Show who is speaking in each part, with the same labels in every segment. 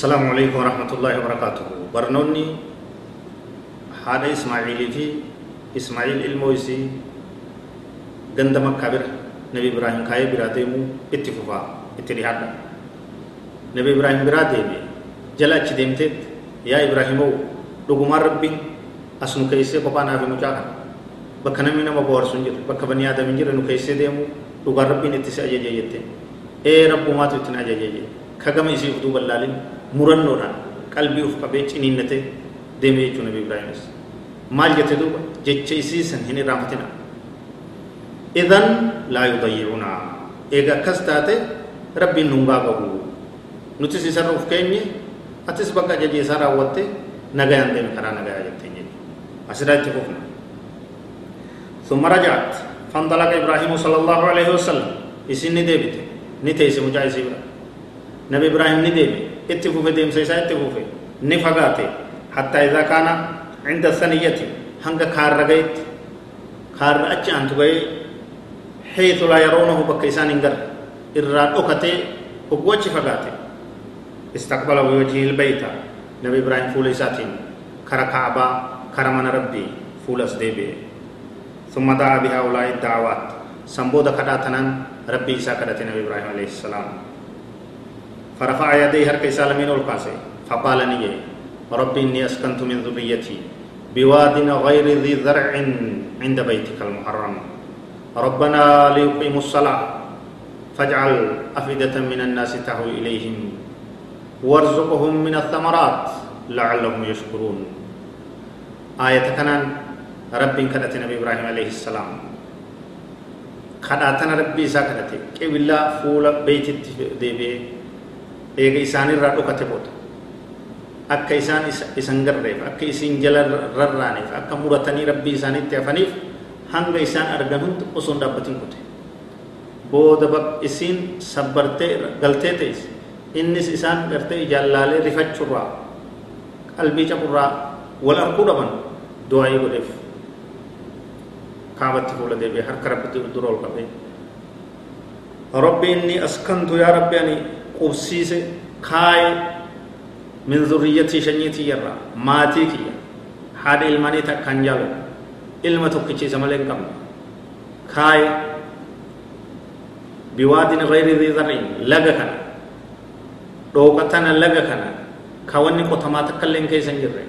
Speaker 1: السلام عليكم ورحمة الله وبركاته. برنوني هذا إسماعيل في إسماعيل الموسي غند مكابر نبي إبراهيم كاي براتيمو اتفقا اتريحادا نبي إبراهيم براتيمي جلا ديمتت يا إبراهيم دغما ربي أسنو كيسي قبانا في مجاكا hin jiru bakka bani aadam hin jirre nu keessee deemu dhugaan rabbiin itti si ajajee jette ee rabbumaatu ittiin ajajee jette kagama isii utuu ballaalin murannoodhaan qalbii uf qabee ciniinnate deeme jechuu nabi ibraahimis maal jette duuba jecha isii san hin irraanfatina idan laa yudayyi'una eega akkas taate rabbiin nun gaagabu nutis isarra uf keenye atis bakka ajajee isaa raawwatte nagayaan deeme karaa nagayaa jetteen jechuudha asirraa itti fufna ثم رجعت فانطلق إبراهيم صلى الله عليه وسلم اسن ديبت نتيس مجايس نبي اتفوف ديم سيسا اتفوف نفقات حتى إذا كان عند الثنية هنگ كار رغيت كار اچ انت گئے حيث لا يرونه بكيسان انگر إراد اوكته وقوچ فقات استقبل بوجه البيت. نبي إبراهيم فول ساتين. كر كعبة من ربي فولس ديبه ثم دعا بهؤلاء الدعوات. سنبود كداتنا ربي إسا كدت نبي إبراهيم عليه السلام. فرفع يديه هرك سالمين القاسي فقال نيجي ربي إني أسكنت من ذريتي بواد غير ذي ذرع عند بيتك المحرم. ربنا ليقيموا الصلاة فاجعل أفئدة من الناس تهوي إليهم وارزقهم من الثمرات لعلهم يشكرون. آية كنان rabbiin kadhate nabi ibraahim alayhi salaam kadhaatana rabbii isaa kadhate qibillaa fuula beeytitti deebi'ee eega isaanirraa dhokate booda akka isaan isan garreef akka isin jala rarraaneef akka muratanii rabbii isaanitti hafaniif hanga isaan argan hunda osoo hin dhaabbatin kute booda isin sabbartee galtee ta'is innis isaan gartee jaallaalee rifachurraa qalbii caburraa wal arguu dhaban du'aa godheef كعبة فولا دي بي حركة ربي درول قبي ربي إني أسكنت يا ربي أني قبسيس كاي من ذريتي شنيتي يرى. ماتي كي. هذا إلماني تكنجالو إلما تكيشي سمالين كم. كاي بواد غير ذي ذرين. لغا كان. دوكتنا لغا كان. كواني قطما تكلين كيسن جرى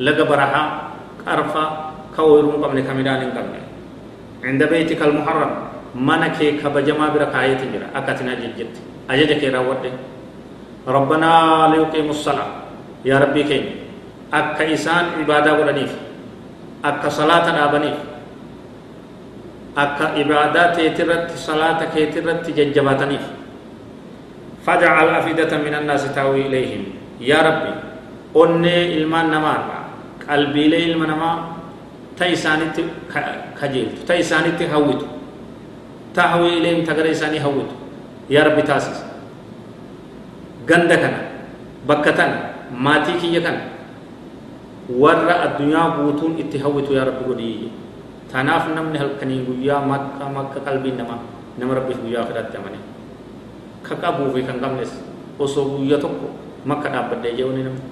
Speaker 1: لغا برها قرفا كويرون قبل كمدان قبل عند بيتك المحرم. منك كبجما بركاية جرا أكتنا جلجت أجدك راود ربنا ليقيم الصلاة. يا ربي كين أكا إسان عبادة ولنيف أكا صلاة نابنيف أكا عبادات ترت صلاة كيترت ججباتنيف فجعل أفئدة من الناس تاوي إليهم. يا ربي أني إلمان نمار. قلبي لي إلمان نمار ta isaanitti kajeeltu ta isaanitti hawwitu ta hawwii ileem ta gara isaanii hawwitu yaa rabbi taasisa ganda kana bakka tana maatii kiyya kana warra addunyaa guutuun itti hawwitu yaa rabbi godhiyye tanaaf namni halkanii guyyaa makka makka qalbiin nama nama rabbiif guyyaa fedhatte amane ka qabuu fi kan qabnes osoo guyya tokko makka dhaabbadhee jeewani namni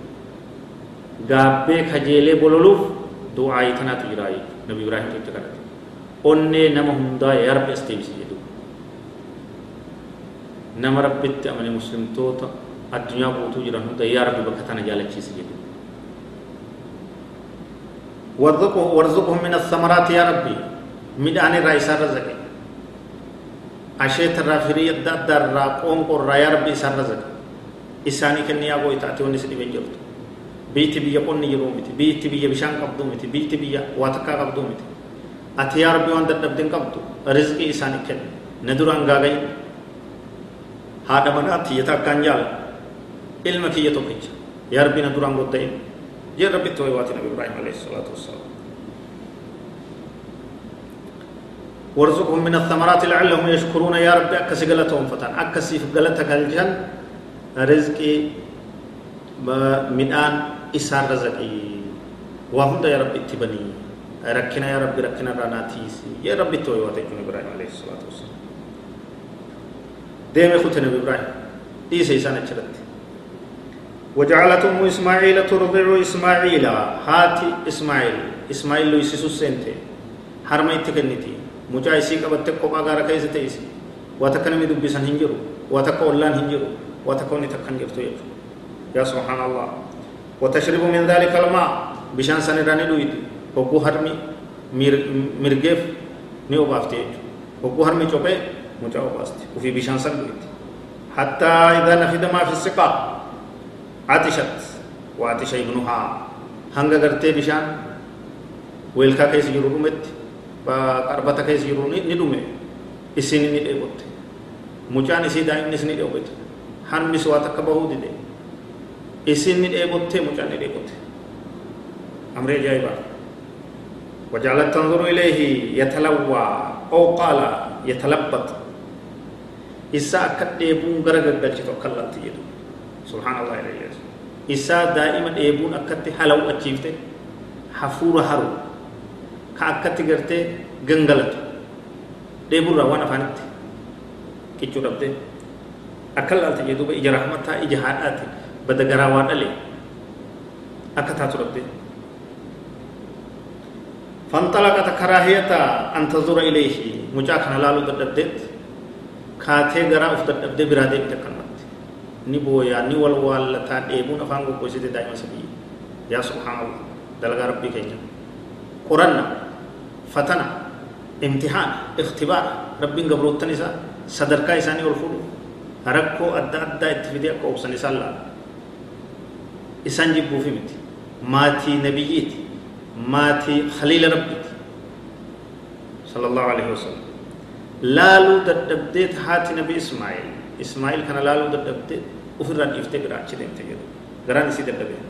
Speaker 1: gaabbee kajeelee bololuuf du'aayi tanaatu jiraayi nabi ibraahim itti kadhate onnee nama hundaa yaa rabbi as deebisi jedhu nama rabbitti amane muslimtoota addunyaa guutuu jiran hunda yaa rabbi bakka tana jaalachiisi jedhu warzuqhum min athamaraati yaa rabbi midhaan irraa isaan razaqe asheeta irraa firii adda addaa irraa qoonqoo irraa yaa rabbi isaan razaqe isaanii kenni yaa gooyta ati wanni si dhiben jirtu biitti biyya qonni jiruu miti biitti biyya bishaan qabduu miti biitti biyya waa takkaa qabduu miti ati yaa rabbi waan dadhabden qabdu rizqii isaanii kenni na duraan gaagayi haadha manaa tiyya takkaan jaala ilma kiyya tokkicha يا ربي ندران قدين يا ربي تويوات نبي إبراهيم عليه الصلاة والسلام وارزقهم من الثمرات لعلهم يشكرون يا ربي أكسي قلتهم فتان أكسي في قلتك الجن رزقي midhaan isaan razaqii waa hunda yaa rabbi itti banii rakkina yaa rabbi rakkina irraa naa tiisi yaa rabbi itti hoyyoo ta'e kun ibraahim alayhi salaatu wasalaam deeme kute nabi ibraahim dhiise isaan achirratti وجعلت أم إسماعيل ترضع إسماعيل. هاتي إسماعيل. إسماعيل لو يسيسو سنتي. حرمي تكنتي. مجا إسي قبت قبا غارا كيس تيسي. واتكن مي دبسان هنجرو. واتكا أولان هنجرو. واتكا وني تكن جرتو يجو يا سبحان الله. وتشرب من ذلك الماء. بشان سنراني دويت وقو هرمي مرغف نيو بافتي وقو هرمي چوبه مجاو باستي وفي بشان سن دويت حتى إذا نفد ما في السقا عطشت وعطش ابنها. هنگا غرتي بشان ويلكا كيس يرومت قربتا كيس يروني ندومه اسيني ندبوت مجان إسي دائم نسني دبوت هن مسوا تكبهو دي dheebotte mucaan ni dheebotte amree ajaa'ibaa وجعلت تنظر إليه يتلوى أو قال يتلبط. إسا أكد ديبون غرق قلت توكلت يدو سبحان الله إليه إسا دائما ديبون أكد حلو أجيبته. حفور هرو. كأكد غرته غنغلت ديبون روان أفانت كيشو ربته. أكل ألت يدو بإجا رحمتها إجا حالاتي bada garaa waa dhale akka taatu dhabde فانطلقت كراهية أن تنظر إليه. مجاك نلالو دددت كاتي غرا اف ددد برادي بتكنت ني بويا ني ول وال تا ديبون افان کو كوسيت دائما سبي يا سبحان الله دلغا ربي كينيا قرنا فتنة امتحان اختبار ربي غبروت تنسا صدركا إساني والفلو ركو أدى أدى اتفيديا كوبسن إسان isaan jibbuufi miti. Maatii nabiyyiiti maatii khaliila rabbiiti. Sala allahu alaihi wasallam laaluu dadhabdeet haati nabi ismaa'il ismaa'il kana laaluu dadhabdeet ufirraa dhiiftee biraa achi deemte jedhu garaan isii dadhabee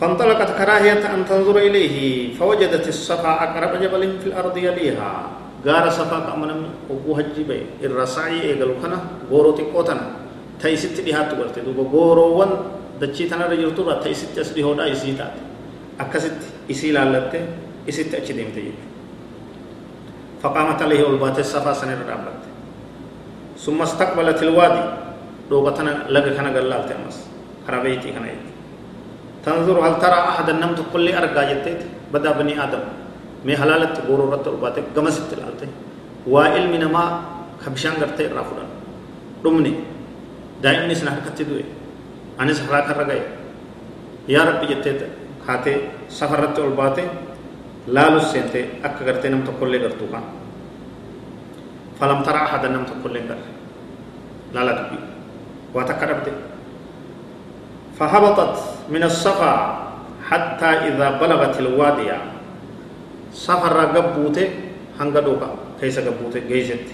Speaker 1: فانطلقت كراهية أن تنظر إليه فوجدت الصفا أقرب جبل في الأرض يليها. غار صفا كأمنا وقوها الجبل الرسعي إيقلو كنا غورو تقوتنا تيست ديهات غرتي دوبا غوروون دچي تنر يرتو را تيست اس ديهودا يسي تات اكست اسي لالته اسي تچ ديمته فقامت عليه ألبات الصفا سنر رابط ثم استقبلت الوادي. دوبتنا لغ كنا غلالت امس خرابيتي كنا تنظر هل ترى احد النمت كل ارغا جتت بدا بني آدم. مي حلالت غورو رت ألبات غمست لالته وعلم نما خبشان daa'imni isin harkatti du'e anis haraa karra ga'e yaa rabbi jettee kaatee safarratti ol baate لالو سنتي اك غرت نم تو كله غرتو كان. فلم ترى احد نم تو كله غر لالا دبي واتكربت فهبطت من الصفا حتى إذا بلغت الوادية. سفر رغبوته هنغدوكا كيف غبوته گيجت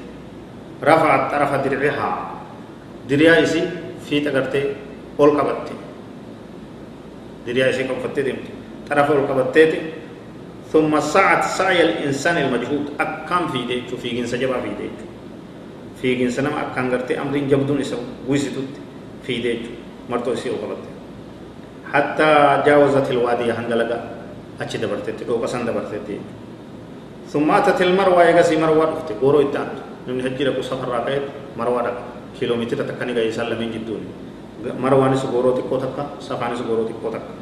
Speaker 1: رفعت طرف درعها. دريا إسي في تغرتي اول كبتي دريا إسي كفتي دم طرف اول كبتي ثم سعت سعي الإنسان المجهود. أكام في ديك في جنس جبا في ديك. في جنس نما أكام قرتي أمرين جبدون يسو ويسيتوت في ديك. مرتو يسي وقبت حتى جاوزت الوادي هنگلغا أچي دبرتي تكو قسن دبرتي ثم أتت المروة يغسي مروة رفت غورو إتان من هجي لكو سفر راقيت مروة رفت kiiloomeetira takka ni ga'e isaan lameen jidduun marwaanis gooroo xiqqoo takka safaanis gooroo xiqqoo takka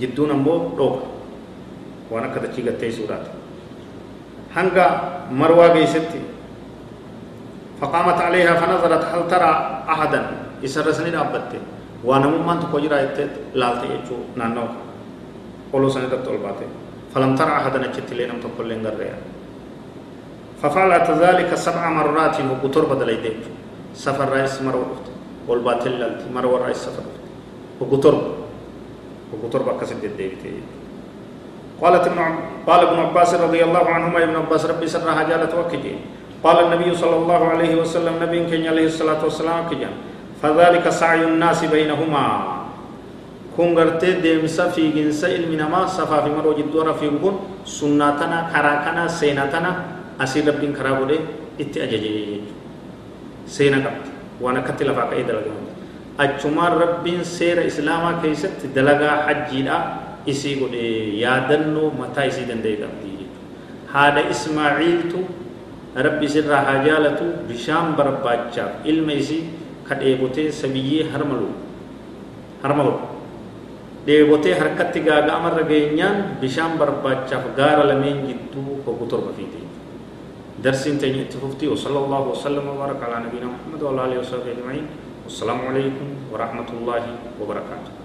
Speaker 1: jidduun ammoo dhooqa waan akka dachii gattee suudhaati hanga marwaa geessetti فقامت عليها فنظرت هل ترى أحدا يسرسني دابت وأنا ممان تكو جرا يتت لالت يجو نانو قولو سنة دبت فلم ترى أحدا نجت لينم تقول لين ففعلت ذلك سبع مرات وقطر بدل يديك سفر رئيس مرو والباطل لالتي مرو رئيس سفر وقطر وقطر بكسد الديبتي قالت ابن قال ابن عباس رضي الله عنهما ابن عباس ربي سر حاجالة وكجي. قال النبي صلى الله عليه وسلم نبي كن عليه الصلاة والسلام كجان فذلك سعي الناس بينهما. كون غرتي ديمسا في جنسا علم نما صفا في مرو جدورا في كون سنتنا كراكنا سينتنا أسير ربين كرابودي إتي أججي. سينا قبت وأنا كتلا فاقا إيدا لغم أجمار ربين سير إسلاما كيست دلغا قولي يادنو متى إسي دندي قبتي هذا إسماعيل تو ربي سر حاجالتو بشام برباچاف علم إسي كديبوتي سبيي هرملو هرملو dheebotee harkatti gaaga'amarra geenyaan bishaan barbaachaaf gaara lameen jidduu hoggu torba fiite. درسين تاني تفوتي وصلى الله وسلم وبارك على نبينا محمد وعلى اله وصحبه اجمعين والسلام عليكم ورحمه الله وبركاته